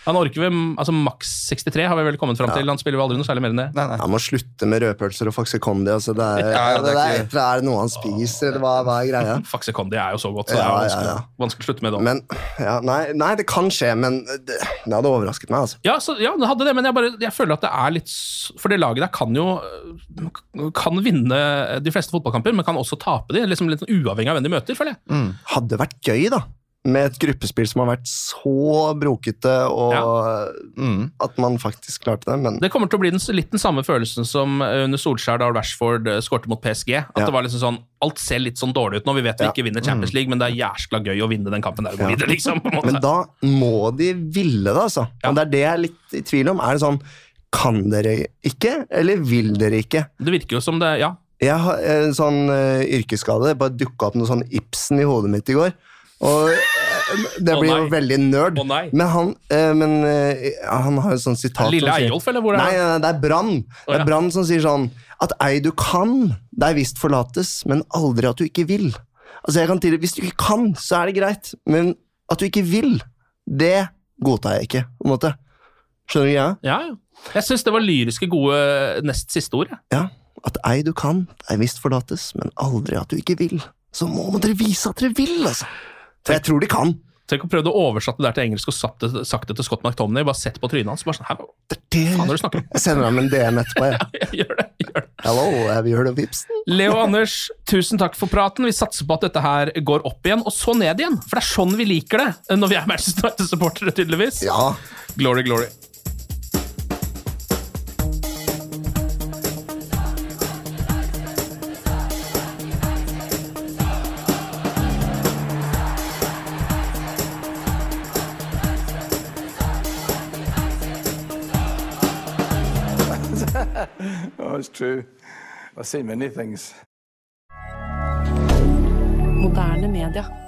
Han orker vel altså maks 63, har vi vel kommet fram til. Han spiller jo aldri noe særlig mer enn det. Nei, nei. Han må slutte med rødpølser og Faxe Condi. Altså det er, Ja, ja, det det er er, ikke- er, det noe han spiser, eller hva, hva er greia? [LAUGHS] Faxe Condi er jo så godt, så det er ja, vanskelig, ja. vanskelig å slutte med det. Men ja, nei, nei, det kan skje, men det, det hadde overrasket meg. altså. Ja, så, ja, det hadde det, men jeg, bare, jeg føler at det er litt For det laget der kan jo øh, Kan vinne de fleste fotballkamper, men kan også tape de. Liksom litt uavhengig av hvem de møter, føler jeg. Hadde vært gøy, da. med et gruppespill som har vært så brokete, og Mm. at man faktisk klarte det. Men Det kommer til å bli den, litt den samme følelsen som eh, under Solskjær da Rashford eh, skårte mot PSG. At Ja. det var liksom sånn, Alt ser litt sånn dårlig ut nå. Vi vet vi Ja. ikke vinner Champions League, men det er jæskla gøy å vinne den kampen der og gå Ja. videre, liksom. på måte. Men da må de ville det, altså. Og det er det jeg er litt i tvil om. Er det sånn Kan dere ikke, eller vil dere ikke? Det virker jo som det Ja. Jeg har en sånn uh, yrkesskade. Bare dukka opp noe sånn Ibsen i hodet mitt i går. Og eh, det blir jo veldig nerd. Oh. Men han, uh, men, uh, han har jo sånn sitat Lille Eyolf, eller hvor er nei, det? det er Brann. Det ja. er Brann som sier sånn At ei du kan, deg visst forlates, men aldri at du ikke vil. Altså jeg kan til, Hvis du ikke kan, så er det greit, men at du ikke vil, det godtar jeg ikke. på en måte. Skjønner du greia? ja, ja. Jeg syns det var lyriske gode nest siste ord. Ja. At ei du kan, ei visst forlates, men aldri at du ikke vil. Så må dere vise at dere vil, altså. For jeg tror de kan. Tenk å prøve å oversette det der til engelsk og sagt det, sagt det til Scott McTomney. Bare sett på trynet hans. Bare sånn, Det er det faen du snakker? Jeg sender ham en DM etterpå. [LAUGHS] Jeg. Gjør det, gjør det. Hello, have you heard of Ibsen? Leo og Anders, tusen takk for praten. Vi satser på at dette her går opp igjen, og så ned igjen. For det er sånn vi liker det når vi er Manchester United-supportere, tydeligvis. Ja. Glory, glory. Oh, true. I've seen many things. Moderne media.